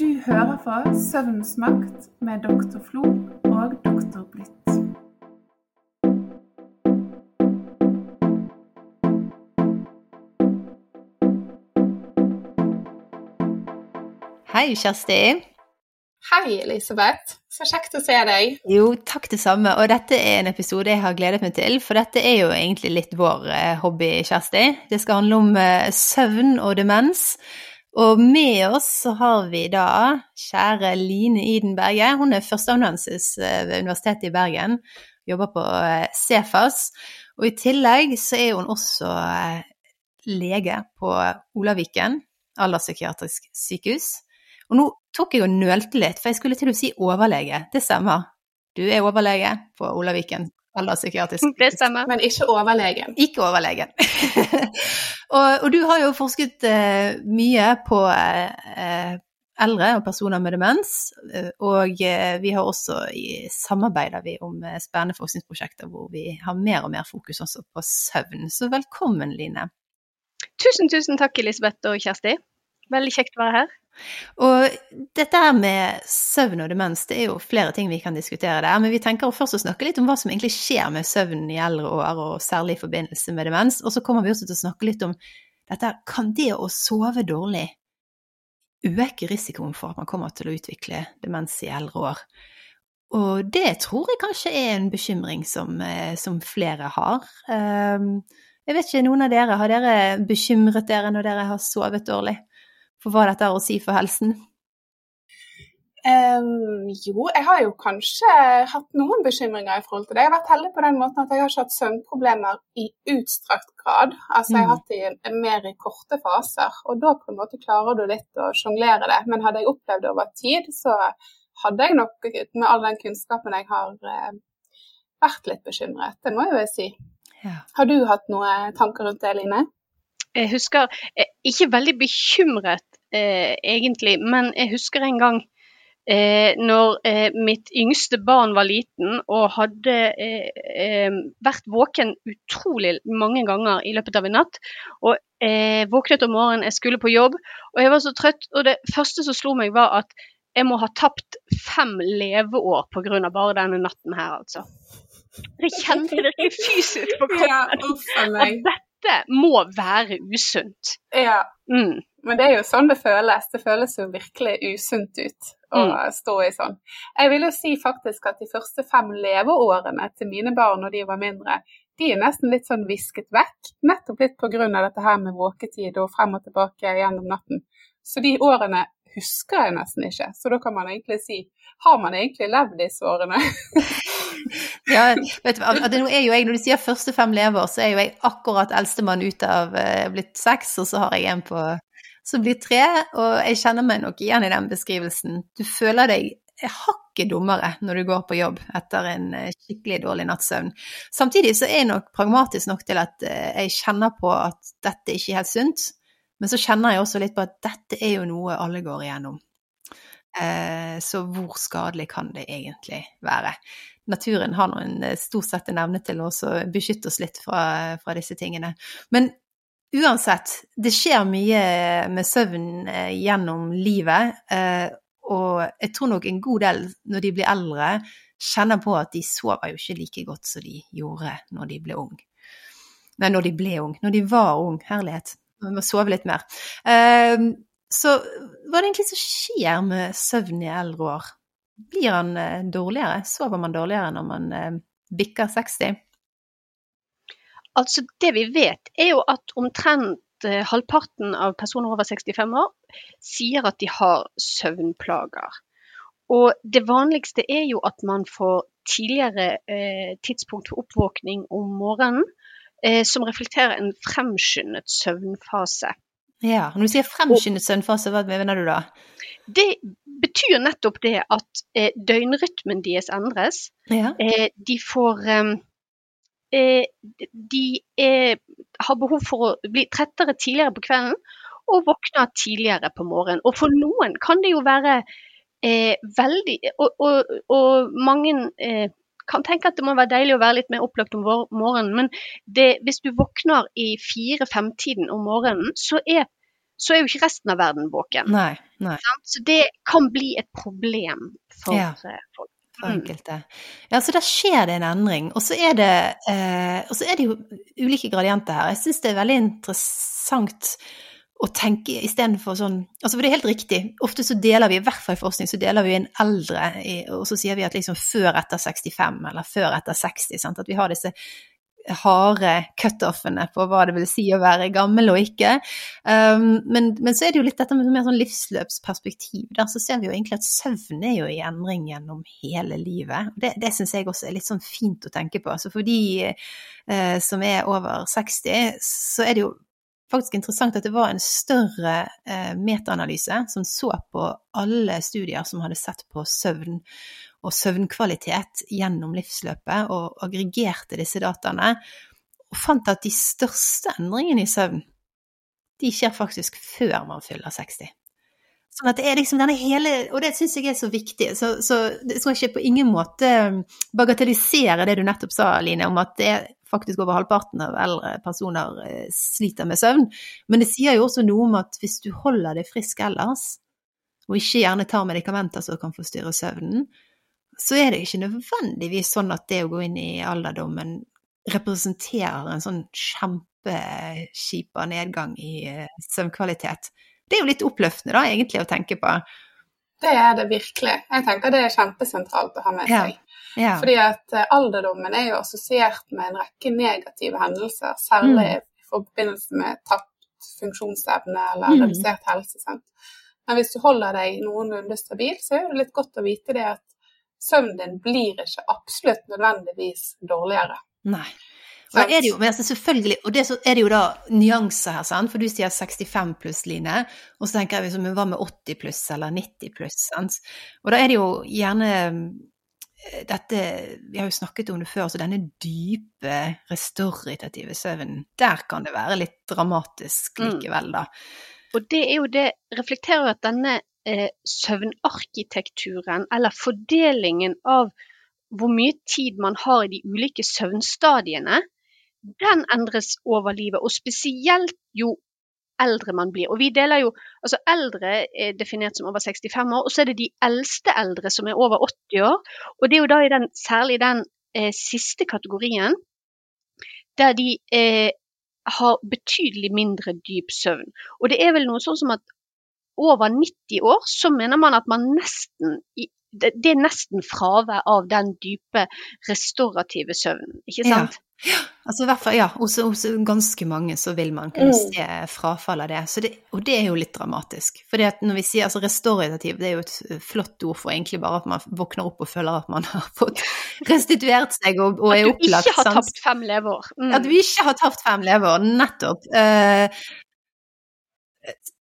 Du hører på Søvnens makt med doktor Flo og doktor Blitt. Hei, Kjersti. Hei, Elisabeth. Så kjekt å se deg. Jo, takk det samme. Og dette er en episode jeg har gledet meg til, for dette er jo egentlig litt vår eh, hobby, Kjersti. Det skal handle om eh, søvn og demens. Og med oss så har vi da kjære Line Iden Berge. Hun er førsteamanuensis eh, ved Universitetet i Bergen, jobber på Cefas. Og i tillegg så er hun også lege på Olaviken alderspsykiatrisk sykehus. Og nå tok jeg og nølte litt, for jeg skulle til å si overlege. Det stemmer. Du er overlege på Olaviken alderspsykiatrisk. Det stemmer. Men ikke overlegen. Ikke overlegen. og, og, du har jo forsket eh, mye på eh, eldre og personer med demens, uh, og vi har også samarbeider vi om spennende forskningsprosjekter hvor vi har mer og mer fokus også på søvn. Så velkommen, Line. Tusen, tusen takk, Elisabeth og Kjersti. Veldig kjekt å være her. Og dette her med søvn og demens, det er jo flere ting vi kan diskutere der. Men vi tenker først å snakke litt om hva som egentlig skjer med søvn i eldre år, og særlig i forbindelse med demens. Og så kommer vi også til å snakke litt om dette. Kan det å sove dårlig øke risikoen for at man kommer til å utvikle demens i eldre år? Og det tror jeg kanskje er en bekymring som, eh, som flere har. Ehm, jeg vet ikke, noen av dere, har dere bekymret dere når dere har sovet dårlig? For hva dette har å si for helsen? Um, jo, jeg har jo kanskje hatt noen bekymringer i forhold til det. Jeg har vært heldig på den måten at jeg har ikke hatt søvnproblemer i utstrakt grad. Altså jeg har mm. hatt det mer i korte faser, og da på en måte klarer du litt å sjonglere det. Men hadde jeg opplevd det over tid, så hadde jeg nok, med all den kunnskapen jeg har, eh, vært litt bekymret. Det må jeg jo si. Ja. Har du hatt noen tanker rundt det, Line? Jeg husker, jeg er ikke veldig bekymret eh, egentlig, men jeg husker en gang eh, når eh, mitt yngste barn var liten og hadde eh, eh, vært våken utrolig mange ganger i løpet av en natt. Og eh, våknet om morgenen, jeg skulle på jobb, og jeg var så trøtt. Og det første som slo meg, var at jeg må ha tapt fem leveår pga. bare denne natten her, altså. Jeg kjente virkelig fysisk på kroppen ja, at dette må være usunt. Ja. Mm. Men det er jo sånn det føles. Det føles jo virkelig usunt ut å mm. stå i sånn. Jeg vil jo si faktisk at de første fem leveårene til mine barn når de var mindre, de er nesten litt sånn visket vekk. Nettopp litt pga. dette her med våketid og frem og tilbake gjennom natten. Så de årene husker jeg nesten ikke. Så da kan man egentlig si har man egentlig levd disse årene? ja, vet du, det er jo jeg, Når du sier første fem leveår, så er jo jeg akkurat eldstemann ut av uh, blitt seks, og så har jeg en på som blir tre, og jeg kjenner meg nok igjen i den beskrivelsen. Du føler deg hakket dummere når du går på jobb etter en eh, skikkelig dårlig nattsøvn. Samtidig så er jeg nok pragmatisk nok til at eh, jeg kjenner på at dette ikke er helt sunt, men så kjenner jeg også litt på at dette er jo noe alle går igjennom. Eh, så hvor skadelig kan det egentlig være? Naturen har noen, stort stor sett en evne til å beskytte oss litt fra, fra disse tingene. Men Uansett, det skjer mye med søvn eh, gjennom livet, eh, og jeg tror nok en god del når de blir eldre, kjenner på at de sover jo ikke like godt som de gjorde når de ble ung. Nei, når de ble ung. Når de var ung. Herlighet. Vi må sove litt mer. Ehm, så hva er det egentlig som skjer med søvn i eldre år? Blir han eh, dårligere? Sover man dårligere når man bikker 60? Altså Det vi vet, er jo at omtrent eh, halvparten av personer over 65 år sier at de har søvnplager. Og det vanligste er jo at man får tidligere eh, tidspunkt for oppvåkning om morgenen, eh, som reflekterer en fremskyndet søvnfase. Ja, Når du sier fremskyndet søvnfase, hva mener du da? Det betyr nettopp det at eh, døgnrytmen deres endres. Ja. Eh, de får eh, de er, har behov for å bli trettere tidligere på kvelden og våkner tidligere på morgenen. Og for noen kan det jo være eh, veldig Og, og, og mange eh, kan tenke at det må være deilig å være litt mer opplagt om morgenen, men det, hvis du våkner i fire-fem-tiden om morgenen, så er så er jo ikke resten av verden våken. Nei, nei. Så det kan bli et problem for Ja. eh, folk. For enkelte. Ja, så der skjer det en endring. Og så er det, eh, og så er det jo ulike gradienter her. Jeg syns det er veldig interessant å tenke istedenfor sånn altså For det er helt riktig. Ofte så deler vi, i hvert fall i forskning, så deler vi inn eldre, og så sier vi at liksom før etter 65, eller før etter 60. Sant? At vi har disse harde cutoffene på hva det vil si å være gammel og ikke. Um, men, men så er det jo litt dette med mer sånn livsløpsperspektiv. Der så ser vi jo egentlig at søvn er jo i endring gjennom hele livet. Det, det syns jeg også er litt sånn fint å tenke på. Så for de uh, som er over 60, så er det jo faktisk interessant at det var en større eh, metaanalyse som så på alle studier som hadde sett på søvn og søvnkvalitet gjennom livsløpet, og aggregerte disse dataene, og fant at de største endringene i søvn, de skjer faktisk før man fyller 60. Sånn at det er liksom denne hele Og det syns jeg er så viktig. Så, så det skal ikke på ingen måte bagatellisere det du nettopp sa, Line, om at det er faktisk over halvparten av eldre personer eh, sliter med søvn. Men det sier jo også noe om at hvis du holder deg frisk ellers, og ikke gjerne tar medikamenter som kan forstyrre søvnen, så er det ikke nødvendigvis sånn at det å gå inn i alderdommen representerer en sånn kjempekjip nedgang i eh, søvnkvalitet. Det er jo litt oppløftende, da, egentlig, å tenke på. Det er det virkelig. Jeg tenker det er kjempesentralt å ha med seg. Ja. Fordi at eh, alderdommen er jo assosiert med en rekke negative hendelser, særlig Mm. i forbindelse med tapt funksjonsevne eller Mm. redusert helse. Sant? Men hvis du holder deg noenlunde stabil, så er det litt godt å vite det at søvnen din blir ikke absolutt nødvendigvis dårligere. Nei. Og er det jo, men altså selvfølgelig, og det så er det jo da nyanser her, sant? for du sier 65 pluss, Line, og så tenker jeg liksom, hva med 80 pluss eller 90 pluss? Sant? Og da er det jo gjerne eh, dette, vi har jo snakket om det før, så denne dype restaurative søvnen, der kan det være litt dramatisk Mm. likevel, da. Og det er jo det reflekterer jo at denne eh, søvnarkitekturen, eller fordelingen av hvor mye tid man har i de ulike søvnstadiene, den endres over livet, og spesielt jo eldre man blir. Og vi deler jo, altså Eldre er definert som over 65 år, og så er det de eldste eldre som er over 80 år. Og det er jo da i den, særlig den eh, siste kategorien der de eh, har betydelig mindre dyp søvn. Og det er vel noe sånn som at over 90 år så mener man at man nesten det, er nesten fravær av den dype restaurative søvnen, ikke sant? Ja. ja. Altså i hvert fall, ja, hos, hos ganske mange så vil man kunne Mm. se frafall av det. Så det. Og det er jo litt dramatisk. For når vi sier altså restaurativ, det er jo et flott ord for egentlig bare at man våkner opp og føler at man har fått restituert seg og, og At er du ikke har tapt fem leveår. Mm. At vi ikke har tapt fem leveår, nettopp. Eh,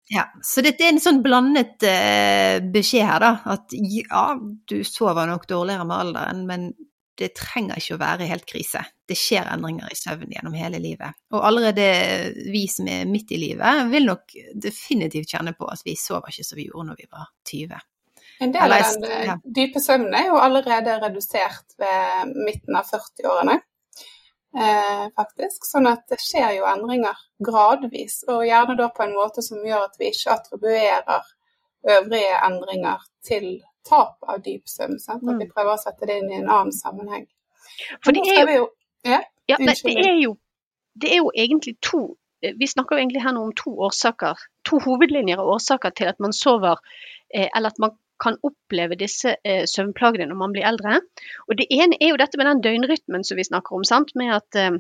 ja, så dette er en sånn blandet eh, beskjed her, da. At ja, du sover nok dårligere med alderen, men det trenger ikke å være helt krise. Det skjer endringer i søvn gjennom hele livet. Og allerede vi som er midt i livet, vil nok definitivt kjenne på at vi sover ikke som vi gjorde når vi var 20. En del av den eh, ja. dype søvnen er jo allerede redusert ved midten av 40-årene, eh, faktisk. Sånn at det skjer jo endringer gradvis, og gjerne da på en måte som gjør at vi ikke attribuerer øvrige endringer til tap av dyp søvn. At vi Mm. prøver å sette det inn i en annen sammenheng. For det er jo ja, Ja, det er jo, det er jo egentlig to eh, Vi snakker jo egentlig her nå om to årsaker, to hovedlinjer og årsaker til at man sover, eh, eller at man kan oppleve disse eh, søvnplagene når man blir eldre. Og Det ene er jo dette med den døgnrytmen som vi snakker om, sant? med at, eh,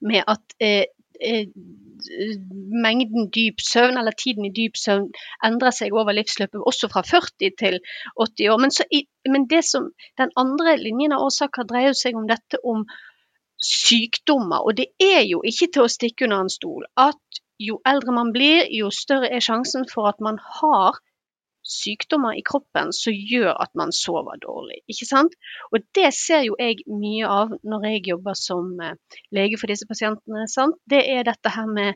med at eh, eh, mengden dyp søvn, eller tiden i dyp søvn, endrer seg over livsløpet, også fra 40 til 80 år. Men, i, men som, den andre linjen av årsaker dreier seg om dette om sykdommer. Og det er jo ikke til å stikke under en stol at jo eldre man blir, jo større er sjansen for at man har sykdommer i kroppen som gjør at man sover dårlig. ikke sant? Og det ser jo jeg mye av når jeg jobber som eh, lege for disse pasientene. sant? Det er dette her med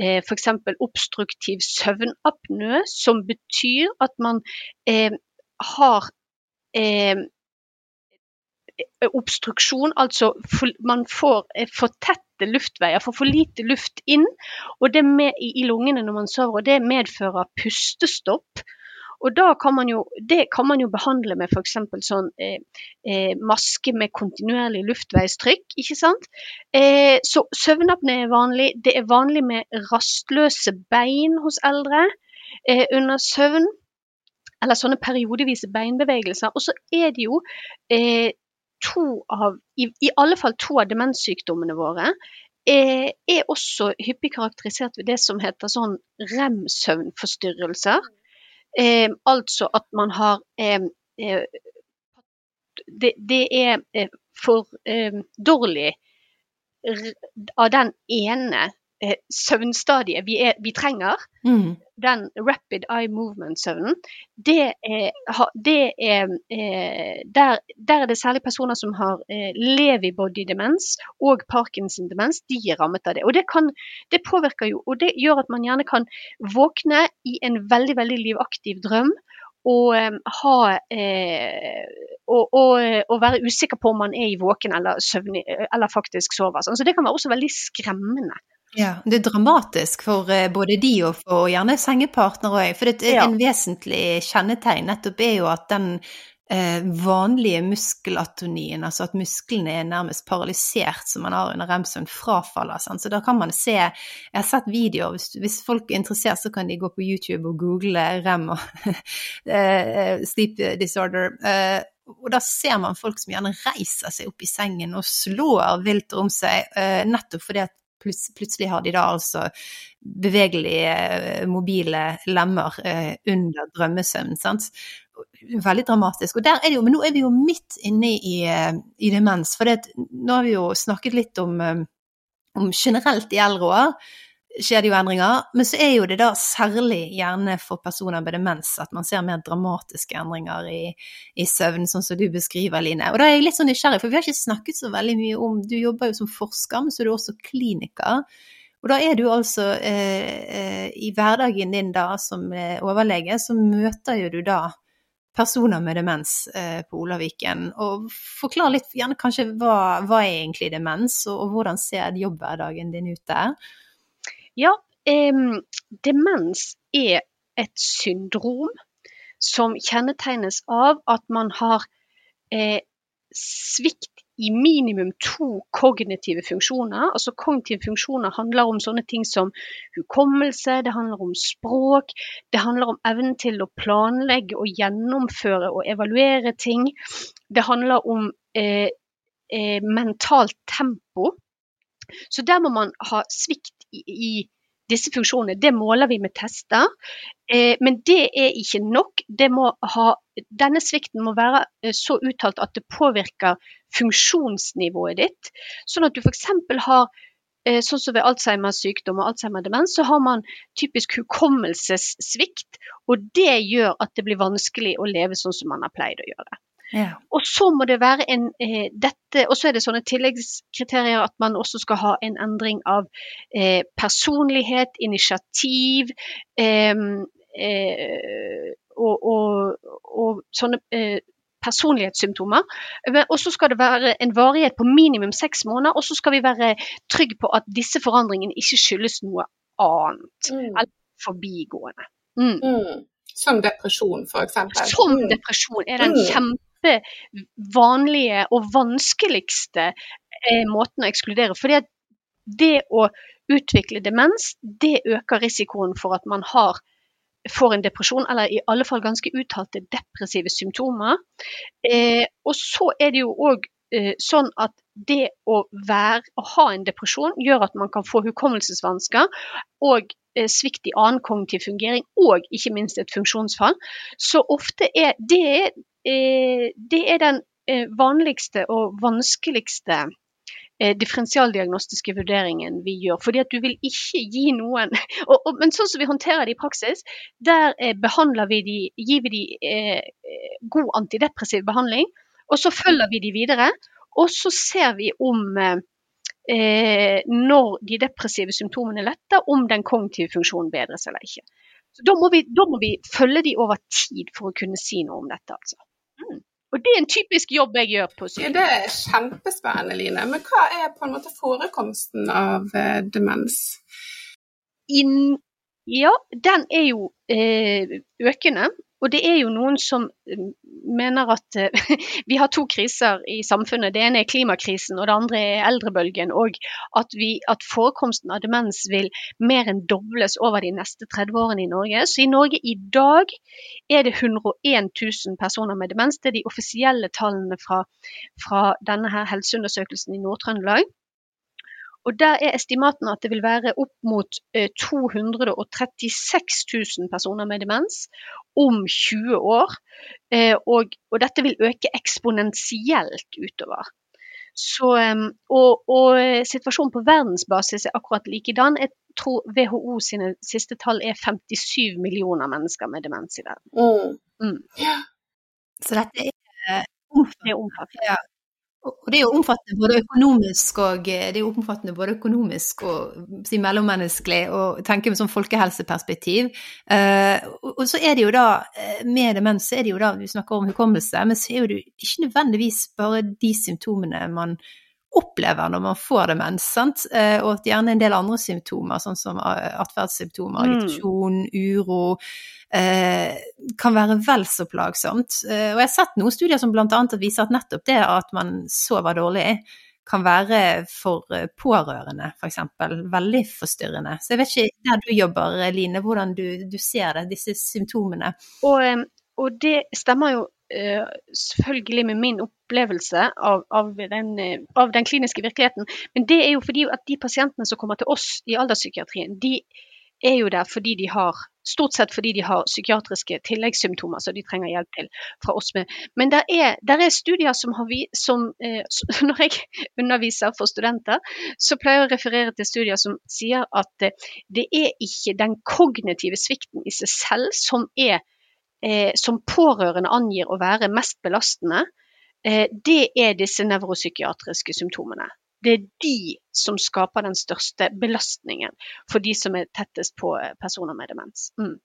eh, f.eks. obstruktiv søvnapnø, som betyr at man eh, har eh, eh, obstruksjon, altså man får eh, for tette luftveier, får for lite luft inn og det med, i lungene når man sover, og det medfører pustestopp. Og da kan man jo, Det kan man jo behandle med f.eks. sånn eh, eh, maske med kontinuerlig luftveistrykk. ikke sant? Eh, så søvnapné er vanlig. Det er vanlig med rastløse bein hos eldre eh, under søvn eller sånne periodevise beinbevegelser. Og så er det jo eh, to av, i, i, alle fall to av demenssykdommene våre eh, er også hyppig karakterisert ved det som heter sånn rem-søvnforstyrrelser. Eh, altså at man har eh, eh, det, det, er eh, for dårlig av den ene eh, søvnstadiet vi, er, vi trenger, mm. den rapid eye movement-søvnen, det det er eh, der, der, er det særlig personer som har eh, levi-body-demens og Parkinson-demens, de er rammet av det. Og det, kan, det påvirker jo, og det gjør at man gjerne kan våkne i en veldig, veldig livaktiv drøm og, ha, eh, og, og, og, være usikker på om man er i våken eller, søvnig, eller faktisk sover. Så det kan være også veldig skremmende. Ja, det er dramatisk for eh, både de og for gjerne sengepartnere òg. For et, ja. en vesentlig kjennetegn nettopp er jo at den eh, vanlige muskelatonien, altså at musklene er nærmest paralysert som man har under rem-søvn, frafaller. Sant? Så da kan man se Jeg har sett videoer, hvis, hvis, folk er interessert, så kan de gå på YouTube og google rem og eh, sleep disorder. Eh, og da ser man folk som gjerne reiser seg opp i sengen og slår vilt om seg, eh, nettopp fordi at plutselig har de da altså bevegelige, eh, mobile lemmer eh, under drømmesøvn. sant? Veldig dramatisk. Og der er det jo, Men nå er vi jo midt inne i, eh, i demens. For nå har vi jo snakket litt om, om generelt i eldre år skjer det jo endringer. Men så er jo det da særlig gjerne for personer med demens at man ser mer dramatiske endringer i, i, søvn, sånn som du beskriver, Line. Og da er jeg litt sånn nysgjerrig, for vi har ikke snakket så veldig mye om Du jobber jo som forsker, men så er du også kliniker. Og da er du altså eh, eh i hverdagen din da som eh, overlege, så møter jo du da personer med demens eh, på Olaviken. Og forklar litt, gjerne kanskje hva, hva er egentlig demens, og, og hvordan ser jobbhverdagen din ut der? Ja, demens er et syndrom som kjennetegnes av at man har eh, svikt i minimum to kognitive funksjoner. Altså Kognitive funksjoner handler om sånne ting som hukommelse, det handler om språk, det handler om evnen til å planlegge og gjennomføre og evaluere ting. Det handler om eh, eh, mentalt tempo. Så der må man ha svikt i, disse funksjonene. Det måler vi med tester. Eh, men det er ikke nok. Ha, denne svikten må være eh, så uttalt at det påvirker funksjonsnivået ditt. Sånn at du f.eks. har eh, Sånn som ved Alzheimers sykdom og Alzheimer demens, så har man typisk hukommelsessvikt. Og det gjør at det blir vanskelig å leve sånn som man har pleid å gjøre. Ja. Og så må det være en eh, dette, og så er det sånne tilleggskriterier at man også skal ha en endring av eh, personlighet, initiativ eh, og, og, og, sånne eh, personlighetssymptomer. Og så skal det være en varighet på minimum seks måneder, og så skal vi være trygge på at disse forandringene ikke skyldes noe annet. Mm. Eller forbigående. Mm. Mm. Som depresjon, f.eks. Som mm. depresjon er det mm. kjempe vanlige og vanskeligste eh, måten å ekskludere. Fordi at det å utvikle demens, det øker risikoen for at man har får en depresjon, eller i alle fall ganske uttalte depressive symptomer. Eh, og så er det jo òg eh, sånn at det å, være, å ha en depresjon gjør at man kan få hukommelsesvansker og eh, svikt i annen kognitiv fungering, og ikke minst et funksjonsfall. Så ofte er det det er den eh, vanligste og vanskeligste eh, differensialdiagnostiske vurderingen vi gjør. Fordi at du vil ikke gi noen og, og, Men sånn som vi håndterer det i praksis, der behandler vi de, gir vi de eh, god antidepressiv behandling. Og så følger vi de videre. Og så ser vi om eh, når de depressive symptomene letter, om den kognitive funksjonen bedres eller ikke. Så da må, vi, da må vi følge de over tid for å kunne si noe om dette. altså. Og det er en typisk jobb jeg gjør på Ja, sykehus. det er kjempespennende, Line. Men hva er på en måte forekomsten av eh, demens? In, Ja, den er jo eh, økende. Og det er jo noen som eh, mener at eh, vi har to kriser i samfunnet. Det ene er klimakrisen, og det andre er eldrebølgen. Og at, vi, at forekomsten av demens vil mer enn dobles over de neste 30 årene i Norge. Så i Norge i dag er det 101 000 personer med demens. Det er de offisielle tallene fra, fra denne her helseundersøkelsen i Nord-Trøndelag. Og Der er estimatene at det vil være opp mot eh, 236 000 personer med demens om 20 år. Eh, og, og dette vil øke eksponentielt utover. Så, og, og eh, situasjonen på verdensbasis er akkurat likedan. Jeg tror WHO sine siste tall er 57 millioner mennesker med demens i verden. Mm. Så dette er eh, Det er omfattende. Ja. Og det er jo omfattende både økonomisk og eh, jo både økonomisk og si, mellommenneskelig, og tenke med sånn folkehelseperspektiv. Uh, og, og så er det jo da, eh, med demens, så er det jo da, vi snakker om hukommelse, men så er jo det ikke nødvendigvis bare de symptomene man opplever når man får demens, sant? Eh, og gjerne en del andre symptomer, sånn som eh, atferdssymptomer, Mm. agitasjon, uro, eh, kan være vel så plagsomt. Og jeg har sett noen studier som annet viser at nettopp det at man sover dårlig, kan være for pårørende, f.eks. Veldig forstyrrende. Så jeg vet ikke der du jobber, Line, hvordan du, du ser det, disse symptomene. Og, og det stemmer jo selvfølgelig med min opplevelse av, av, den, eh, av den kliniske virkeligheten. Men det er jo fordi at de pasientene som kommer til oss i alderspsykiatrien, de er jo der fordi de har Stort sett fordi de har psykiatriske tilleggssymptomer som de trenger hjelp til fra oss med. Men der er, er studier som har vi, som, eh, Når jeg underviser for studenter, så pleier jeg å referere til studier som sier at eh, det er ikke den kognitive svikten i seg selv som er eh, som pårørende angir å være mest belastende, eh, det er disse nevropsykiatriske symptomene. Det er de som skaper den største belastningen for de som er tettest på eh, personer med demens. Mm.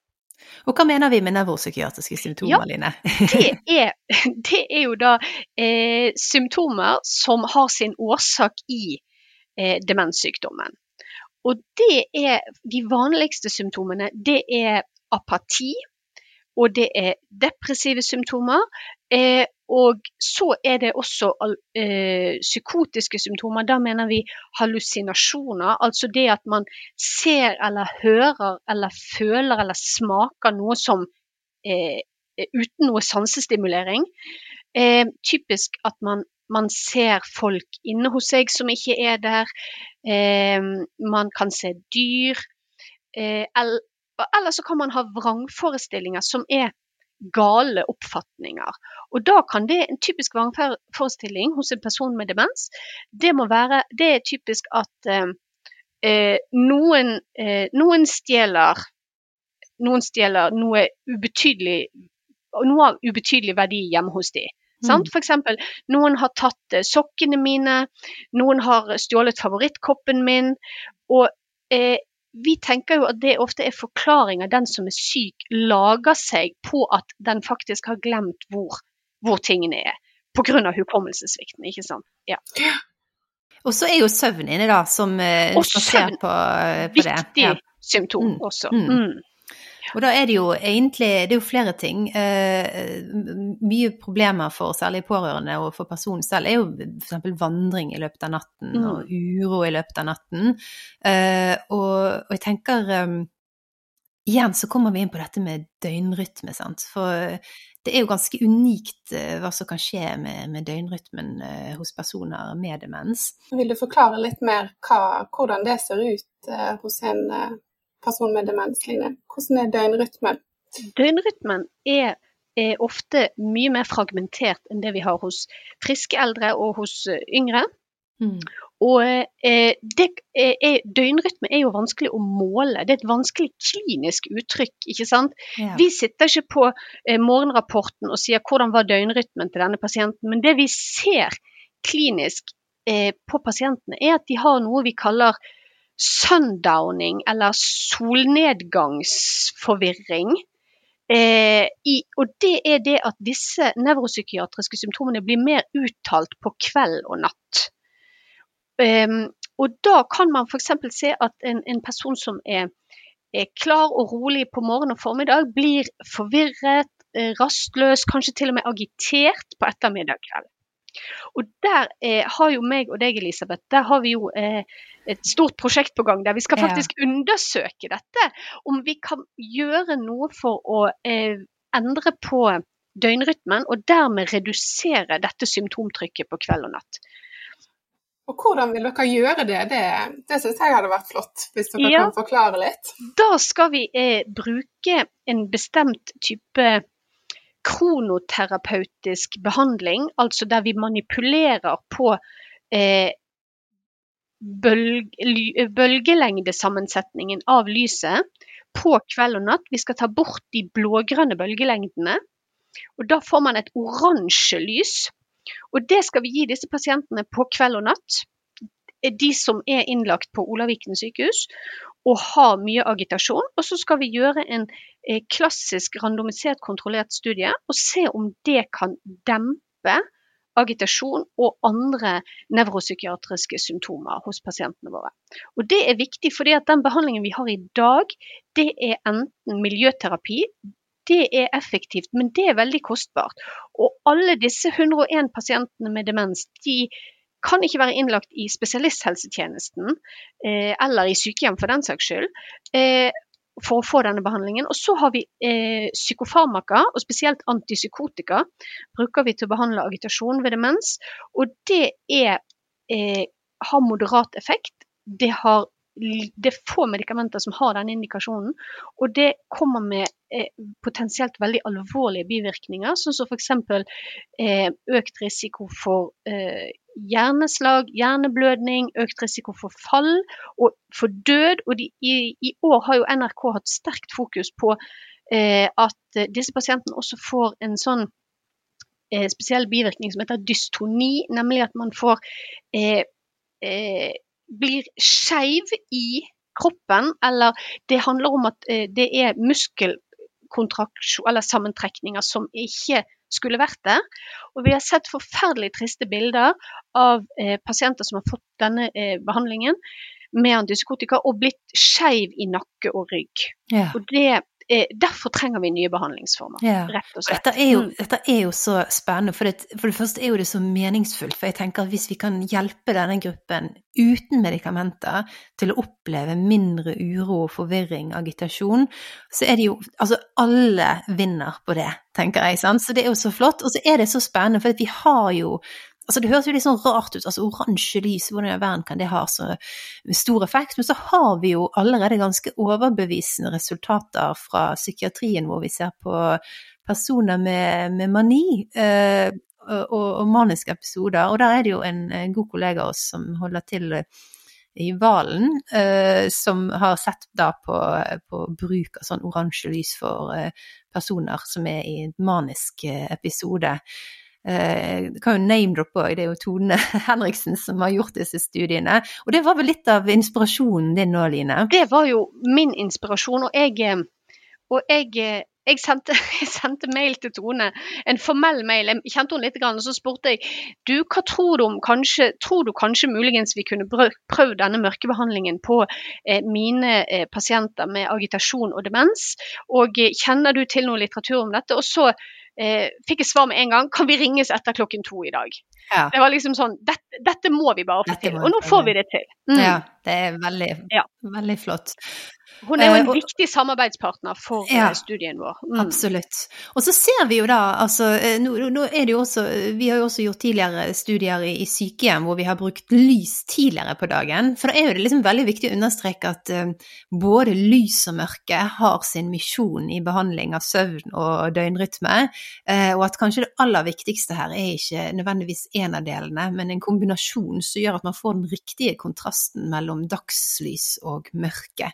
Og hva mener vi med nevropsykiatriske symptomer, Ja. Line? Det, er, det er jo da eh, symptomer som har sin årsak i eh, demenssykdommen. Og det er de vanligste symptomene. Det er apati, og det er depressive symptomer. Eh, og så er det også eh, psykotiske symptomer. Da mener vi hallusinasjoner. Altså det at man ser eller hører eller føler eller smaker noe som eh, uten noe sansestimulering. Eh, typisk at man, man ser folk inne hos seg som ikke er der. Eh, man kan se dyr. Eh, eller så kan man ha vrangforestillinger som er gale oppfatninger. Og da kan det en typisk vrangforestilling hos en person med demens, det må være Det er typisk at eh, eh, noen, eh, noen stjeler noen stjeler noe ubetydelig noe av ubetydelig verdi hjemme hos de. Mm. For eksempel, noen har tatt eh, sokkene mine, noen har stjålet favorittkoppen min. Og eh, vi tenker jo at det ofte er forklaringer den som er syk, lager seg på at den faktisk har glemt hvor, hvor tingene er. Pga. hukommelsessvikten, ikke sant. Ja. Og så er jo søvn inne, da, som som søvn, ser på, søvn, på, eh, på det. Viktig Ja. symptom Mm, også. mm. Og da er det jo egentlig det er jo flere ting. Eh, mye problemer for særlig pårørende og for personen selv er jo f.eks. vandring i løpet av natten Mm. og uro i løpet av natten. Eh, og, og jeg tenker um, Igjen så kommer vi inn på dette med døgnrytme, sant. For det er jo ganske unikt hva som kan skje med, med døgnrytmen hos personer med demens. Vil du forklare litt mer hva, hvordan det ser ut hos en person med demens, Line? Hvordan er døgnrytmen? Døgnrytmen er, er ofte mye mer fragmentert enn det vi har hos friske eldre og hos eh, yngre. Mm. Og eh, det er, er, døgnrytme er jo vanskelig å måle. Det er et vanskelig klinisk uttrykk. ikke sant? Ja. Vi sitter ikke på eh, morgenrapporten og sier hvordan var døgnrytmen til denne pasienten, men det vi ser klinisk eh, på pasientene, er at de har noe vi kaller sundowning, eller solnedgangsforvirring. Eh, i, og det er det at disse nevropsykiatriske symptomene blir mer uttalt på kveld og natt. Um, og da kan man f.eks. se at en, en person som er, er, klar og rolig på morgen og formiddag, blir forvirret, eh, rastløs, kanskje til og med agitert på ettermiddag kveld. Og der eh, har jo meg og deg, Elisabeth, der har vi jo eh, et stort prosjekt på gang der vi skal faktisk ja. undersøke dette. Om vi kan gjøre noe for å eh, endre på døgnrytmen, og dermed redusere dette symptomtrykket på kveld og natt. Og hvordan vil dere gjøre det? Det, det syns jeg hadde vært flott, hvis dere ja, kan forklare litt. Da skal vi eh, bruke en bestemt type kronoterapeutisk behandling, altså der vi manipulerer på eh, bølg, bølgelengdesammensetningen av lyset på kveld og natt. Vi skal ta bort de blågrønne bølgelengdene. Og da får man et oransje lys. Og det skal vi gi disse pasientene på kveld og natt. De som er innlagt på Olaviken sykehus og har mye agitasjon. Og så skal vi gjøre en eh, klassisk randomisert kontrollert studie og se om det kan dempe agitasjon og andre nevropsykiatriske symptomer hos pasientene våre. Og Det er viktig, fordi at den behandlingen vi har i dag, det er enten miljøterapi, det er effektivt, men det er veldig kostbart. Og alle disse 101 pasientene med demens, de kan ikke være innlagt i spesialisthelsetjenesten eh, eller i sykehjem for den saks skyld. Eh, for å få denne behandlingen. Og så har vi eh, psykofarmaka, og spesielt antipsykotika, bruker vi til å behandle agitasjon ved demens. Og det er, eh, har moderat effekt. Det, har, det, er få medikamenter som har denne indikasjonen, og det kommer med eh, potensielt veldig alvorlige bivirkninger, sånn som f.eks. Eh, økt risiko for eh, hjerneslag, hjerneblødning, økt risiko for fall og for død. Og de, i, i, år har jo NRK hatt sterkt fokus på eh, at disse pasientene også får en sånn eh, spesiell bivirkning som heter dystoni, nemlig at man får eh, eh blir skeiv i kroppen, eller det handler om at eh, det er muskelkontraksjon eller sammentrekninger som ikke skulle vært der. Og vi har sett forferdelig triste bilder av eh, pasienter som har fått denne eh, behandlingen med antipsykotika og blitt skeiv i nakke og rygg. Ja. Og det derfor trenger vi nye behandlingsformer, ja. rett og slett. Dette er, jo, mm. dette er jo så spennende. For det, for det, første er jo det så meningsfullt. For jeg tenker at hvis vi kan hjelpe denne gruppen uten medikamenter til å oppleve mindre uro, forvirring, agitasjon, så er det jo Altså alle vinner på det, tenker jeg. Sant? Så det er jo så flott. Og så er det så spennende, for vi har jo Altså Det høres jo litt sånn rart ut, altså oransje lys, hvordan i verden kan det ha så stor effekt? Men så har vi jo allerede ganske overbevisende resultater fra psykiatrien, hvor vi ser på personer med, med mani eh, og, og, maniske episoder. Og der er det jo en, en god kollega av oss som holder til i Valen, eh, som har sett da på, på, bruk av sånn oransje lys for eh, personer som er i en manisk eh, episode. Eh, kan jo name-droppe òg, det er jo Tone Henriksen som har gjort disse studiene. Og det var vel litt av inspirasjonen din nå, Line? Det var jo min inspirasjon, og jeg, eh, og jeg, eh, jeg, sendte, jeg sendte, mail til Tone, en formell mail. Jeg kjente henne litt, og så spurte jeg du, hva tror du om kanskje, tror du kanskje muligens vi kunne prøvd denne mørkebehandlingen på eh, mine eh, pasienter med agitasjon og demens? Og kjenner du til noe litteratur om dette? Og så eh, fikk jeg svar med en gang. Kan vi ringes etter klokken to i dag? Ja. Det var liksom sånn dette, dette må vi bare få til. Og nå får vi det til. Mm. Ja, det er veldig, ja. veldig flott. Hun er jo en uh, viktig samarbeidspartner for ja, eh, studien vår. Mm. Absolutt. Og så ser vi jo da, altså eh, nå, nå, er det jo også Vi har jo også gjort tidligere studier i, i, sykehjem hvor vi har brukt lys tidligere på dagen. For da er jo det liksom veldig viktig å understreke at uh, både lys og mørke har sin misjon i behandling av søvn og døgnrytme, uh, og at kanskje det aller viktigste her er ikke nødvendigvis en av delene, men en kombinasjon som gjør at man får den riktige kontrasten mellom dagslys og mørke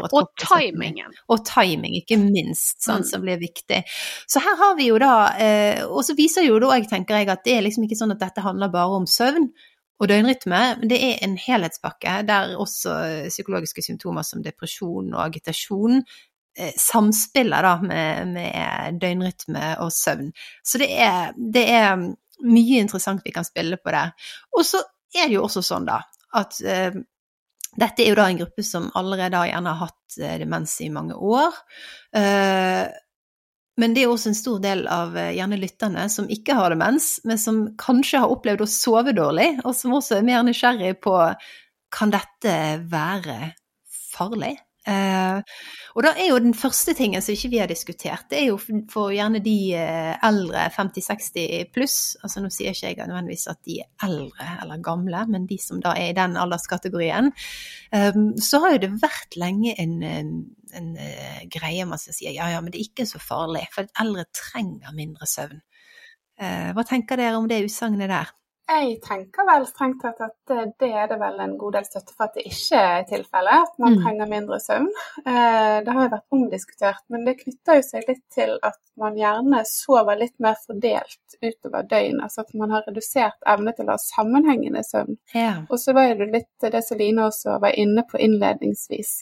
og timingen. Og timing, ikke minst, sånn, mm. som blir viktig. Så her har vi jo da eh, Og så viser jo da, jeg tenker jeg, at det er liksom ikke sånn at dette handler bare om søvn og døgnrytme, men det er en helhetspakke der også psykologiske symptomer som depresjon og agitasjon eh, samspillet da, med, med, døgnrytme og søvn. Så det er, det er, mye interessant vi kan spille på der. Og så er det jo også sånn, da, at eh, dette er jo da en gruppe som allerede har gjerne hatt eh, demens i mange år. Eh, men det er også en stor del av eh, gjerne lytterne som ikke har demens, men som kanskje har opplevd å sove dårlig, og som også er mer nysgjerrig på kan dette være farlig? Eh, og da er jo den første tingen som ikke vi har diskutert, det er jo for gjerne de eh, eldre 50-60 pluss, altså nå sier ikke jeg nødvendigvis at de er eldre eller gamle, men de som da er i den alderskategorien, eh, så har jo det vært lenge en, en, greie man skal si ja ja, men det er ikke så farlig, for eldre trenger mindre søvn. Hva tenker dere om det utsagnet der? Jeg tenker vel strengt tatt at det er det vel en god del støtte for at det ikke er tilfellet, at man mm. trenger mindre søvn. Eh, det har jo vært omdiskutert, men det knytter jo seg litt til at man gjerne sover litt mer fordelt utover døgnet. Altså at man har redusert evne til å ha sammenhengende søvn. Ja. Og så var det litt det som Line også var inne på innledningsvis,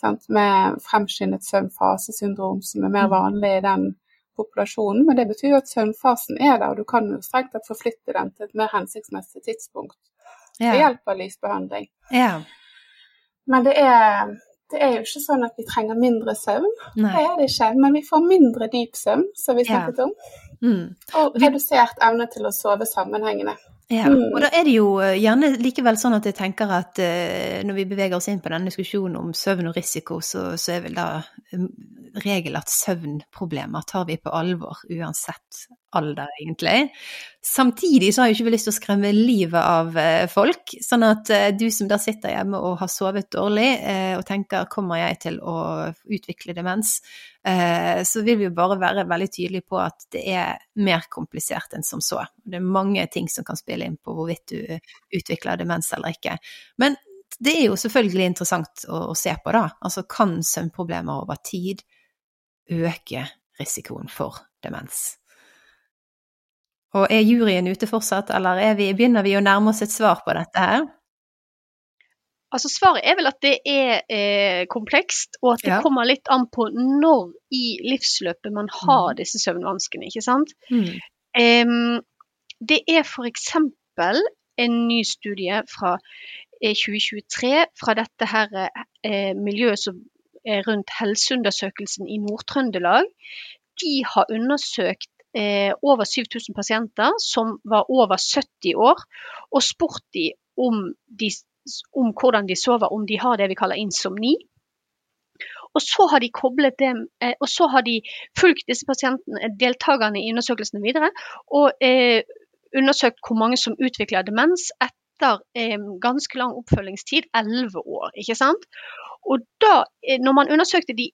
sant? med fremskyndet søvnfasesyndrom, som er mer mm. vanlig i den populasjonen, men det betyr jo at søvnfasen er der, og du kan jo strengt tatt forflytte den til et mer hensiktsmessig tidspunkt ja. ved hjelp av lysbehandling. Ja. Men det er, det er, jo ikke sånn at vi trenger mindre søvn, Nei. det er det ikke. Men vi får mindre dyp søvn, som vi snakket ja. om, mm. og redusert evne til å sove sammenhengende. Ja, mm. og da er det jo eh, gjerne likevel sånn at jeg tenker at uh, når vi beveger oss inn på denne diskusjonen om søvn og risiko, så, så er vel da um, regel at søvnproblemer tar vi på alvor uansett alder, egentlig. Samtidig så har jeg ikke lyst til å skremme livet av uh, folk, sånn at uh, du som da sitter hjemme og har sovet dårlig og tenker kommer jeg til å utvikle demens, Eh, så vil vi jo bare være veldig tydelige på at det er mer komplisert enn som så. Det er mange ting som kan spille inn på hvorvidt du utvikler demens eller ikke. Men det er jo selvfølgelig interessant å, å se på, da. Altså kan søvnproblemer over tid øke risikoen for demens? Og er juryen ute fortsatt, eller vi, begynner vi å nærme oss et svar på dette her? Altså Svaret er vel at det er eh, komplekst, og at det ja. kommer litt an på når i livsløpet man har mm. disse søvnvanskene. ikke sant? Mm. Um, det er f.eks. en ny studie fra eh, 2023 fra dette her eh, miljøet som er rundt helseundersøkelsen i Nord-Trøndelag. De har undersøkt eh, over 7000 pasienter som var over 70 år, og spurt de om de om hvordan de sover, om de har det vi kaller insomni. Og så har de koblet dem, eh, og så har de fulgt disse pasientene, eh, deltakerne i undersøkelsene videre, og eh, undersøkt hvor mange som utvikler demens etter eh, ganske lang oppfølgingstid, 11 år. ikke sant? Og da, eh, når man undersøkte de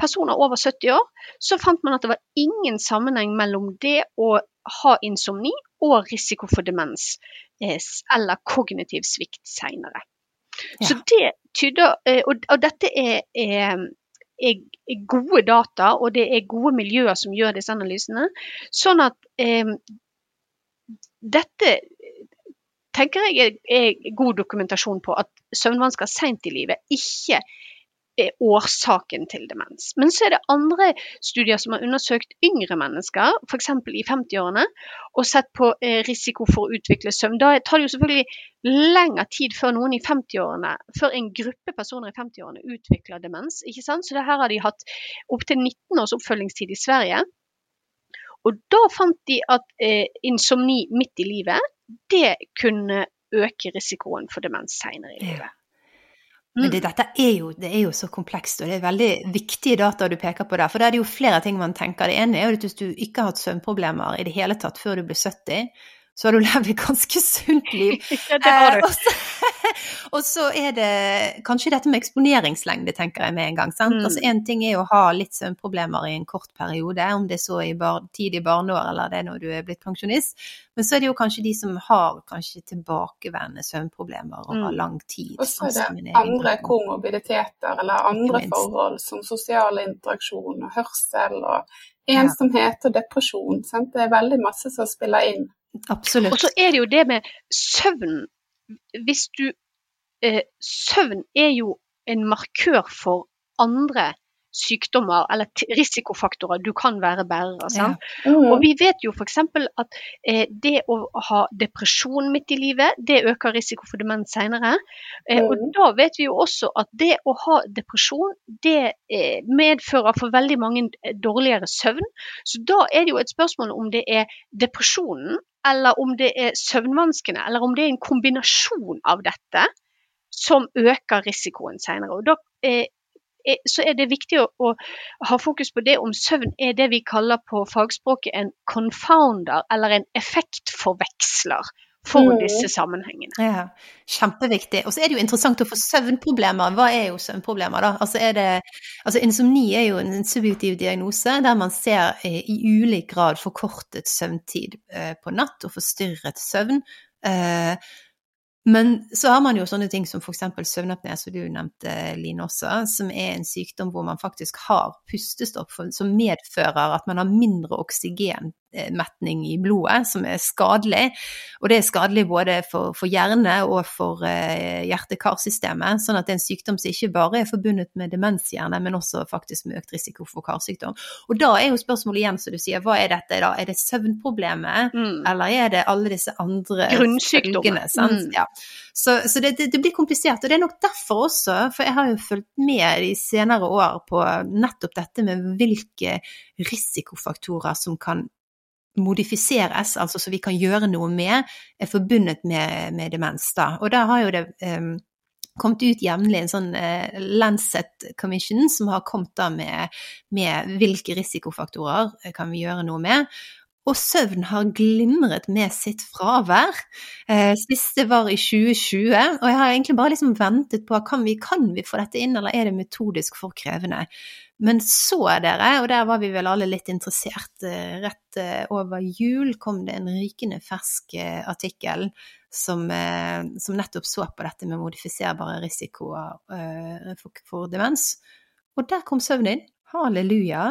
personer over 70 år, så fant man at det var ingen sammenheng mellom det å ha insomni og risiko for demens eller kognitiv svikt seinere. Ja. Så det tyder, eh, og, dette er, er, er, gode data, og det er gode miljøer som gjør disse analysene. Sånn at eh, dette tenker jeg er, er god dokumentasjon på at søvnvansker seint i livet ikke er årsaken til demens. Men så er det andre studier som har undersøkt yngre mennesker, f.eks. i 50-årene, og sett på eh, risiko for å utvikle søvn. Da tar det jo selvfølgelig lengre tid før noen i 50-årene, før en gruppe personer i 50-årene utvikler demens. ikke sant? Så det her har de hatt opptil 19 års oppfølgingstid i Sverige. Og da fant de at eh, insomni midt i livet, det kunne øke risikoen for demens senere i livet. Men det, mm. dette er jo, det er jo, så komplekst, og det er veldig viktige data du peker på der. For da er det jo flere ting man tenker. Det ene er jo at hvis du ikke har hatt søvnproblemer i det hele tatt før du blir 70, så har du levd et ganske sunt liv. ja, det har du. Eh, og så er det kanskje dette med eksponeringslengde, tenker jeg med en gang. sant? Mm. Altså Én ting er å ha litt søvnproblemer i en kort periode, om det er så i bar tidlig barneår eller det er når du er blitt pensjonist. Men så er det jo kanskje de som har kanskje tilbakevendende søvnproblemer over mm. lang tid. Og så er sånn det andre komorbiditeter eller andre forhold som sosial interaksjon og hørsel og ensomhet og depresjon. Sant? Det er veldig masse som spiller inn. Absolutt. Og så er det jo det med søvn. Hvis du eh, Søvn er jo en markør for andre sykdommer eller risikofaktorer du kan være bærer av. Ja. Mm. Og vi vet jo f.eks. at eh, det å ha depresjon midt i livet, det øker risiko for demens senere. Eh, mm. Og da vet vi jo også at det å ha depresjon, det eh, medfører for veldig mange eh, dårligere søvn. Så da er det jo et spørsmål om det er depresjonen eller om det er søvnvanskene, eller om det er en kombinasjon av dette som øker risikoen senere. Og da eh, så er det viktig å, å, ha fokus på det om søvn er det vi kaller på fagspråket en confounder, eller en effektforveksler for mm. disse sammenhengene. Ja, Kjempeviktig. Og så er det jo interessant å få søvnproblemer. Hva er jo søvnproblemer, da? Altså, er det, altså Insomni er jo en subjektiv diagnose der man ser i ulik grad forkortet søvntid eh, på natt og forstyrret søvn. Eh, men så har man jo sånne ting som f.eks. søvnapné, som du nevnte, Line også, som er en sykdom hvor man faktisk har pustestopp som medfører at man har mindre oksygen metning i blodet, som er skadelig. Og det er skadelig både for, for hjerne og for eh, hjerte-karsystemet. Sånn at det er en sykdom som ikke bare er forbundet med demenshjerne, men også faktisk med økt risiko for karsykdom. Og da er jo spørsmålet igjen, som du sier, hva er dette da? Er det søvnproblemet, mm. eller er det alle disse andre følgene? Mm. Ja. Så, så det, det, det, blir komplisert. Og det er nok derfor også, for jeg har jo fulgt med de senere år på nettopp dette med hvilke risikofaktorer som kan modifiseres, altså så vi kan gjøre noe med, er forbundet med, med demens. Da. Og da har jo det um, kommet ut jevnlig en sånn uh, Lancet Commission som har kommet da med, med hvilke risikofaktorer kan vi gjøre noe med. Og søvn har glimret med sitt fravær. Eh, siste var i 2020, og jeg har egentlig bare liksom ventet på kan vi, kan vi få dette inn, eller er det metodisk for krevende. Men så, dere, og der var vi vel alle litt interessert, eh, rett eh, over jul kom det en rykende fersk eh, artikkel som, som nettopp så på dette med modifiserbare risikoer for, demens. Og der kom søvnen inn. Halleluja.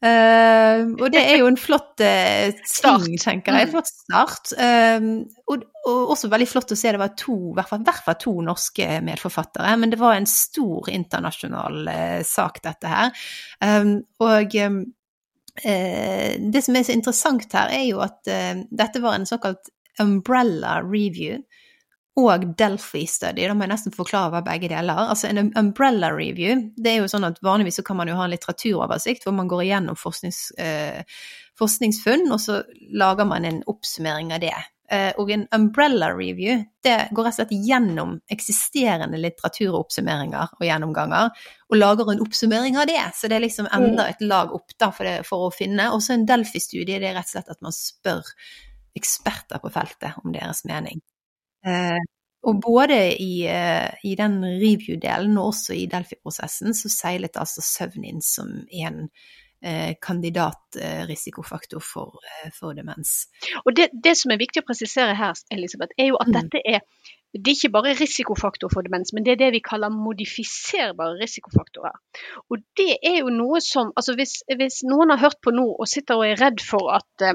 Uh, og det er jo en flott uh, ting, tenker jeg. en Flott start. Uh, og, og, også veldig flott å se det var to, i hvert fall, hvert fall to norske medforfattere. Men det var en stor internasjonal sak, dette her. Og det som er så interessant her, er jo at dette var en såkalt umbrella review og Delphi Study. Da må jeg nesten forklare hva begge deler. Altså En umbrella review, det er jo sånn at vanligvis så kan man jo ha en litteraturoversikt hvor man går igjennom forsknings, eh, forskningsfunn, og så lager man en oppsummering av det. Eh, og en umbrella review, det går rett og slett gjennom eksisterende litteraturoppsummeringer og gjennomganger, og lager en oppsummering av det. Så det er liksom enda et lag opp da for, det, for å finne. Og så en Delphi-studie, det er rett og slett at man spør eksperter på feltet om deres mening. Eh, og både i, eh, i den review-delen og også i Delphi-prosessen så seilet altså søvn inn som en eh, kandidatrisikofaktor for, for, demens. Og det, det, som er viktig å presisere her, Elisabeth, er jo at mm. dette er det er ikke bare risikofaktor for demens, men det er det vi kaller modifiserbare risikofaktorer. Og det er jo noe som altså hvis, hvis noen har hørt på nå og sitter og er redd for at,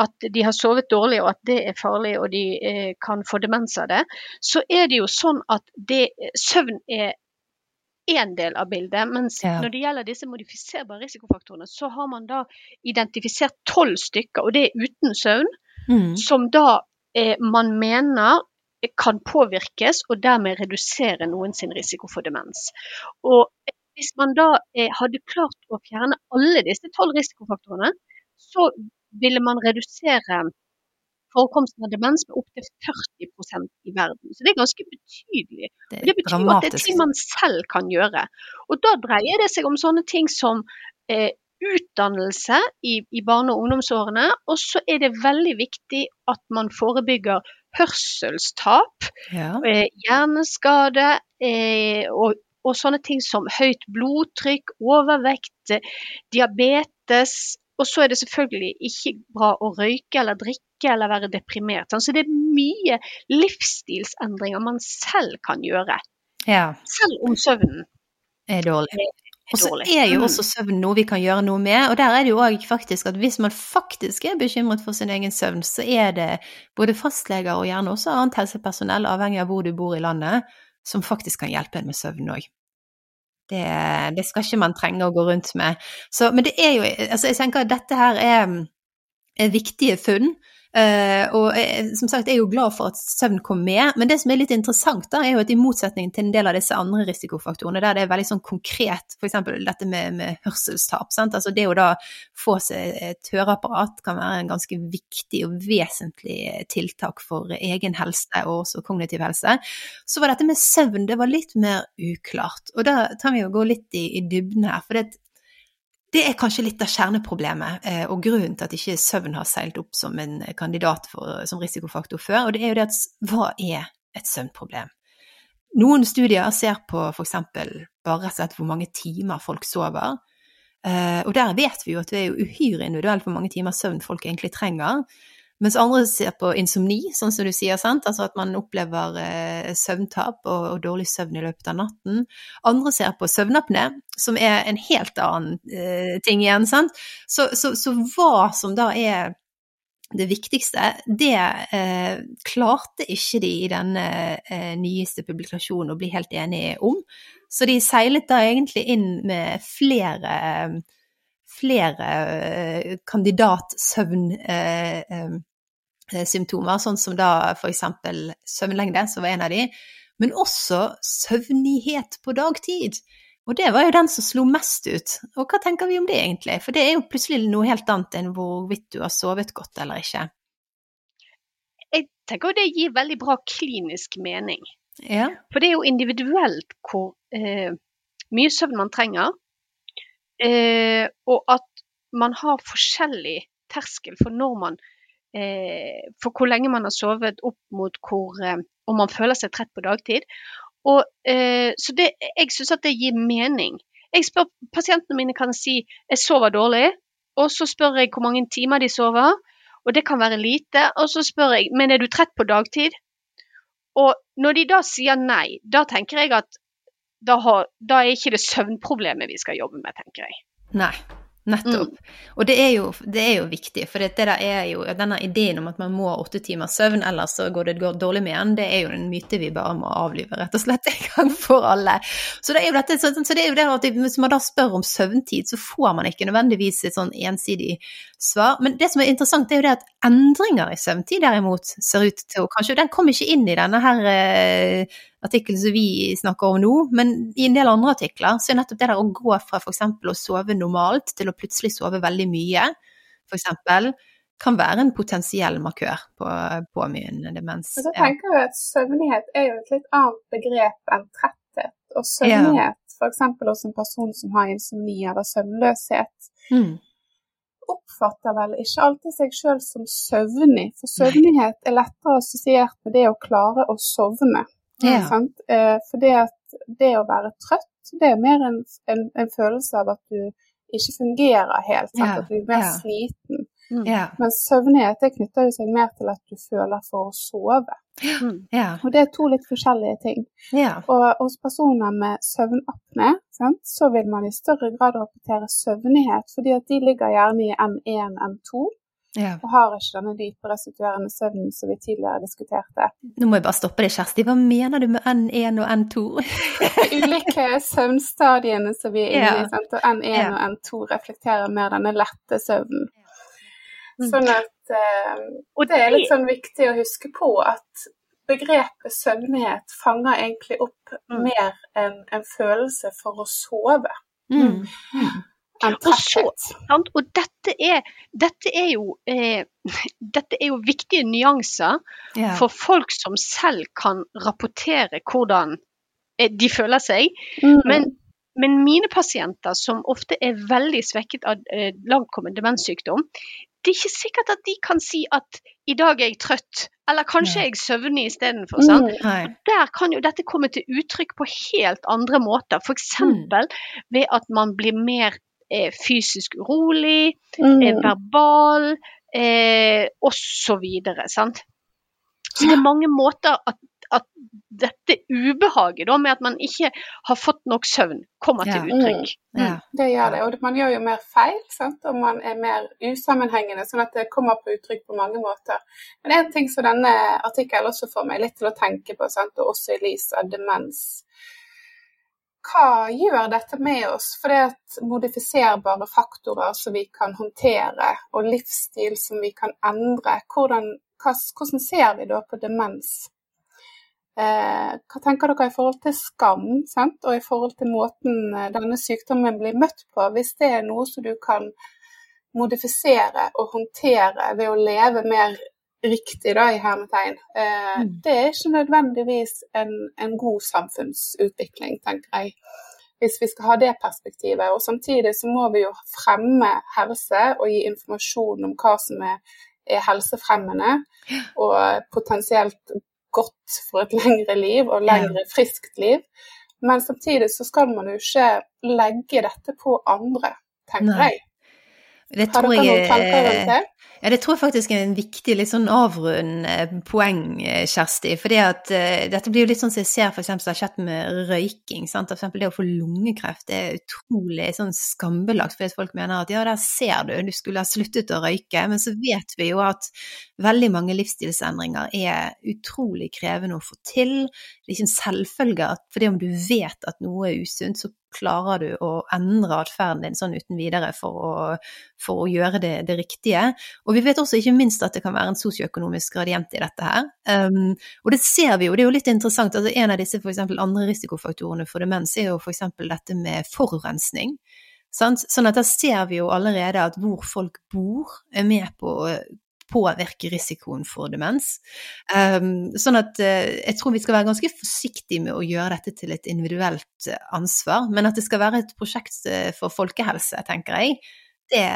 at de har sovet dårlig og at det er farlig og de eh, kan få demens av det, så er det jo sånn at det, søvn er én del av bildet. Mens ja. når det gjelder disse modifiserbare risikofaktorene, så har man da identifisert tolv stykker, og det er uten søvn, mm. som da eh, man mener kan påvirkes og dermed redusere noen sin risiko for demens. Og hvis man da eh, hadde klart å fjerne alle disse tolv risikofaktorene, så ville man redusere forekomsten av demens med opptil 40% i verden. Så det er ganske betydelig. Det, det betyr dramatisk. at det er ting man selv kan gjøre. Og da dreier det seg om sånne ting som eh, utdannelse i, i, barne- og ungdomsårene. Og så er det veldig viktig at man forebygger hørselstap, ja. eh, hjerneskade eh, og, og, sånne ting som høyt blodtrykk, overvekt, diabetes, og så er det selvfølgelig ikke bra å røyke eller drikke eller være deprimert. Så det er mye livsstilsendringer man selv kan gjøre. Ja. Selv om søvnen er dårlig. Og så er jo mm. også søvn noe vi kan gjøre noe med. Og der er det jo òg faktisk at hvis man faktisk er bekymret for sin egen søvn, så er det både fastleger og gjerne også annet helsepersonell, avhengig av hvor du bor i landet, som faktisk kan hjelpe en med søvn òg. Det, det, skal ikke man trenge å gå rundt med. Så, men det er jo Altså, jeg tenker at dette her er, er viktige funn. Uh, og jeg, som sagt, jeg er jo glad for at søvn kom med, men det som er litt interessant, da, er jo at i motsetning til en del av disse andre risikofaktorene, der det er veldig sånn konkret, f.eks. dette med, med hørselstap, sant? altså det å da få seg et høreapparat kan være en ganske viktig og vesentlig tiltak for egen helse og også kognitiv helse, så var dette med søvn det var litt mer uklart. Og da tar vi jo gå litt i, i dybden her, for det det er kanskje litt av kjerneproblemet, eh, og grunnen til at ikke søvn har seilt opp som en kandidat for, som risikofaktor før. Og det er jo det at hva er et søvnproblem? Noen studier ser på f.eks. bare rett og slett hvor mange timer folk sover. Eh, og der vet vi jo at det er uhyre individuelt hvor mange timer søvn folk egentlig trenger. Mens andre ser på insomni, sånn som du sier, sant? altså at man opplever eh, søvntap og, og, dårlig søvn i løpet av natten. Andre ser på søvnapné, som er en helt annen eh, ting igjen. sant? Så, så, så, hva som da er det viktigste, det eh, klarte ikke de i denne eh, nyeste publikasjonen å bli helt enige om. Så de seilet da egentlig inn med flere flere eh, kandidatsøvn eh, eh, Eh, symptomer, sånn som da f.eks. søvnlengde, som var en av de, men også søvnighet på dagtid. Og det var jo den som slo mest ut. Og hva tenker vi om det egentlig? For det er jo plutselig noe helt annet enn hvorvidt du har sovet godt eller ikke. Jeg tenker det gir veldig bra klinisk mening. Ja. For det er jo individuelt hvor eh, mye søvn man trenger, eh, og at man har forskjellig terskel for når man eh, for hvor lenge man har sovet opp mot hvor, eh, om man føler seg trett på dagtid. Og, eh, så det, jeg syns at det gir mening. Jeg spør Pasientene mine kan si jeg sover dårlig, og så spør jeg hvor mange timer de sover. Og det kan være lite. Og så spør jeg men er du trett på dagtid. Og når de da sier nei, da tenker jeg at da, har, da er ikke det søvnproblemet vi skal jobbe med, tenker jeg. Nei. Nettopp. Mm. Og det er, jo, det er, jo, viktig, for det der er jo, denne ideen om at man må ha åtte timers søvn, ellers så går det dårlig med en, det er jo en myte vi bare må avlive, rett og slett, en gang for alle. Så det er jo, dette, så, så det er jo det at hvis man da spør om søvntid, så får man ikke nødvendigvis et sånn ensidig svar. Men det som er interessant, det er jo det at endringer i søvntid derimot ser ut til å Kanskje den kommer ikke inn i denne her eh, artikkelen som vi snakker om nå, men i en del andre artikler så er nettopp det der å gå fra f.eks. å sove normalt til å plutselig sove veldig mye, f.eks., kan være en potensiell markør på påminnende demens. Så jeg tenker jeg at Søvnighet er jo et litt annet begrep enn tretthet. Og søvnighet, ja. f.eks. hos en person som har insomni eller søvnløshet, mm. oppfatter vel ikke alltid seg sjøl som søvnig. For søvnighet er lettere assosiert med det å klare å sovne. Ja. Eh, for det, at det å være trøtt, det er mer en, en, en følelse av at du ikke fungerer helt. Ja. At du er mer ja. sliten. Mm. Ja. Men søvnighet det knytter seg mer til at du føler for å sove. Mm. Ja. Og det er to litt forskjellige ting. Ja. Og hos personer med søvnapné så vil man i større grad rapportere søvnighet, fordi at de ligger gjerne i N1, N2. Ja. Og har ikke denne dype restituerende søvnen som vi tidligere diskuterte. Nå må jeg bare stoppe deg, Kjersti. Hva mener du med N1 og N2? Ulike søvnstadiene som vi er inne i. Sant? Og N1 ja. og N2 reflekterer mer denne lette søvnen. Sånn at eh, det er litt sånn viktig å huske på at begrepet søvnighet fanger egentlig opp mm. mer enn en følelse for å sove. Mm. Enn tretthet. Og dette er, dette er, jo, eh, dette er jo viktige nyanser yeah. for folk som selv kan rapportere hvordan eh, de føler seg. Mm. Men, men, mine pasienter, som ofte er veldig svekket av eh, langtkommen demenssykdom, det er ikke sikkert at de kan si at i dag er jeg trøtt, eller kanskje er jeg søvnig istedenfor. Mm, der kan jo dette komme til uttrykk på helt andre måter. F.eks. Mm. ved at man blir mer er fysisk urolig, mm. er verbal eh, osv. Sant? Så det er mange måter at, at dette ubehaget da, med at man ikke har fått nok søvn, kommer ja. til uttrykk. Mm. Ja. Det gjør det, og man gjør jo mer feil, sant? og man er mer usammenhengende, sånn at det kommer på uttrykk på mange måter. Men en ting som denne artikkelen også får meg litt til å tenke på, sant? og også i lys av demens, hva gjør dette med oss? For det er modifiserbare faktorer som vi kan håndtere, og livsstil som vi kan endre. Hvordan, hvordan ser vi da på demens? Eh, hva tenker dere i forhold til skam, sant? og i forhold til måten eh, denne sykdommen blir møtt på? Hvis det er noe som du kan modifisere og håndtere ved å leve mer riktig, da, i hermetegn. Eh, mm. Det er ikke nødvendigvis en, en, god samfunnsutvikling, tenker jeg. Hvis vi skal ha det perspektivet. Og samtidig så må vi jo fremme helse og gi informasjon om hva som er, er helsefremmende og potensielt godt for et lengre liv og lengre friskt liv. Men samtidig så skal man jo ikke legge dette på andre, tenker Nei. jeg. Det tanker rundt det? Ja, det tror jeg faktisk er en viktig litt sånn avrundende poeng, eh, Kjersti. For uh, dette blir jo litt sånn som jeg ser for eksempel som har skjedd med røyking. sant? For eksempel det å få lungekreft det er utrolig sånn skambelagt fordi folk mener at ja, der ser du, du skulle ha sluttet å røyke. Men så vet vi jo at veldig mange livsstilsendringer er utrolig krevende å få til. Det er ikke en selvfølge at fordi om du vet at noe er usunt, så klarer du å endre atferden din sånn uten videre for å, for å gjøre det, det, riktige. Og vi vet også ikke minst at det kan være en sosioøkonomisk gradient i dette her. Um, og det ser vi jo, det er jo litt interessant. altså En av disse for eksempel, andre risikofaktorene for demens er jo f.eks. dette med forurensning. Sant? Sånn at da ser vi jo allerede at hvor folk bor, er med på påvirke risikoen for demens. Um, sånn at uh, jeg tror vi skal være ganske forsiktige med å gjøre dette til et individuelt uh, ansvar, men at det skal være et prosjekt uh, for folkehelse, tenker jeg, det,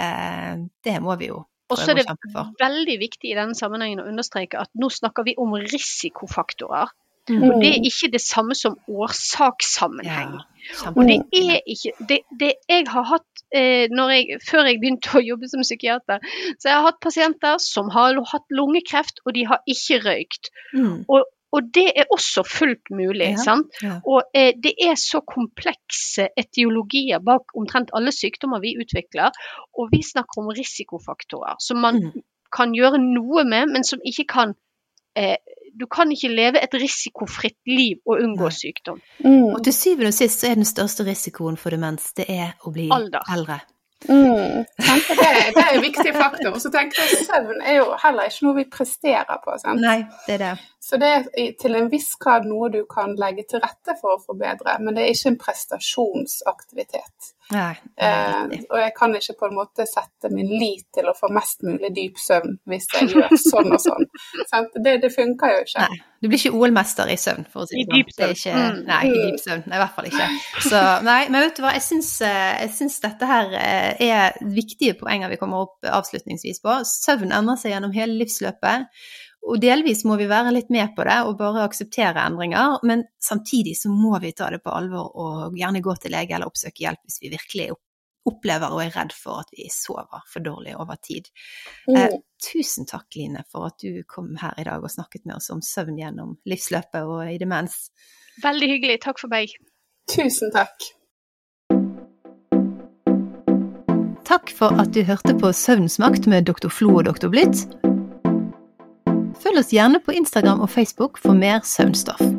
det må vi jo og så er det veldig viktig i denne sammenhengen å understreke at nå snakker vi om risikofaktorer. Mm. Og det er ikke det samme som årsakssammenheng. Ja, og det er ikke det, det jeg har hatt eh, jeg, Før jeg begynte å jobbe som psykiater, så jeg har hatt pasienter som har hatt lungekreft, og de har ikke røykt. Mm. Og, og, det er også fullt mulig. Ja, sant? Ja. Og eh, det er så komplekse etiologier bak omtrent alle sykdommer vi utvikler, og vi snakker om risikofaktorer som man mm. kan gjøre noe med, men som ikke kan eh, du kan ikke leve et risikofritt liv og unngå Nei. sykdom. Mm. Og til syvende og sist så er den største risikoen for demens det er å bli Alder. eldre. Mm. Det, det, er en viktig faktor. Og så tenker jeg søvn er jo heller ikke noe vi presterer på. Sant? Nei, det er det. Så det er til en viss grad noe du kan legge til rette for å forbedre, men det er ikke en prestasjonsaktivitet. Nei, eh, og jeg kan ikke på en måte sette min lit til å få mest mulig dyp søvn hvis jeg gjør sånn og sånn. det, det, funker jo ikke. Nei, du blir ikke OL-mester i søvn, for å si det sånn. Ikke, mm. Nei, i dyp søvn. Nei, i hvert fall ikke. Så, nei, men vet du hva, jeg syns, eh, jeg syns dette her eh, er viktige poenger vi kommer opp avslutningsvis på. Søvn endrer seg gjennom hele livsløpet. Og delvis må vi være litt med på det og bare akseptere endringer, men samtidig så må vi ta det på alvor og gjerne gå til lege eller oppsøke hjelp hvis vi virkelig opplever og er redd for at vi sover for dårlig over tid. Mm. Eh, tusen takk, Line, for at du kom her i dag og snakket med oss om søvn gjennom livsløpet og i demens. Veldig hyggelig. Takk for meg. Tusen takk. Takk for at du hørte på Søvnsmakt med Dr. Flo og Dr. Blitt. Følg oss gjerne på Instagram og Facebook for mer søvnstoff.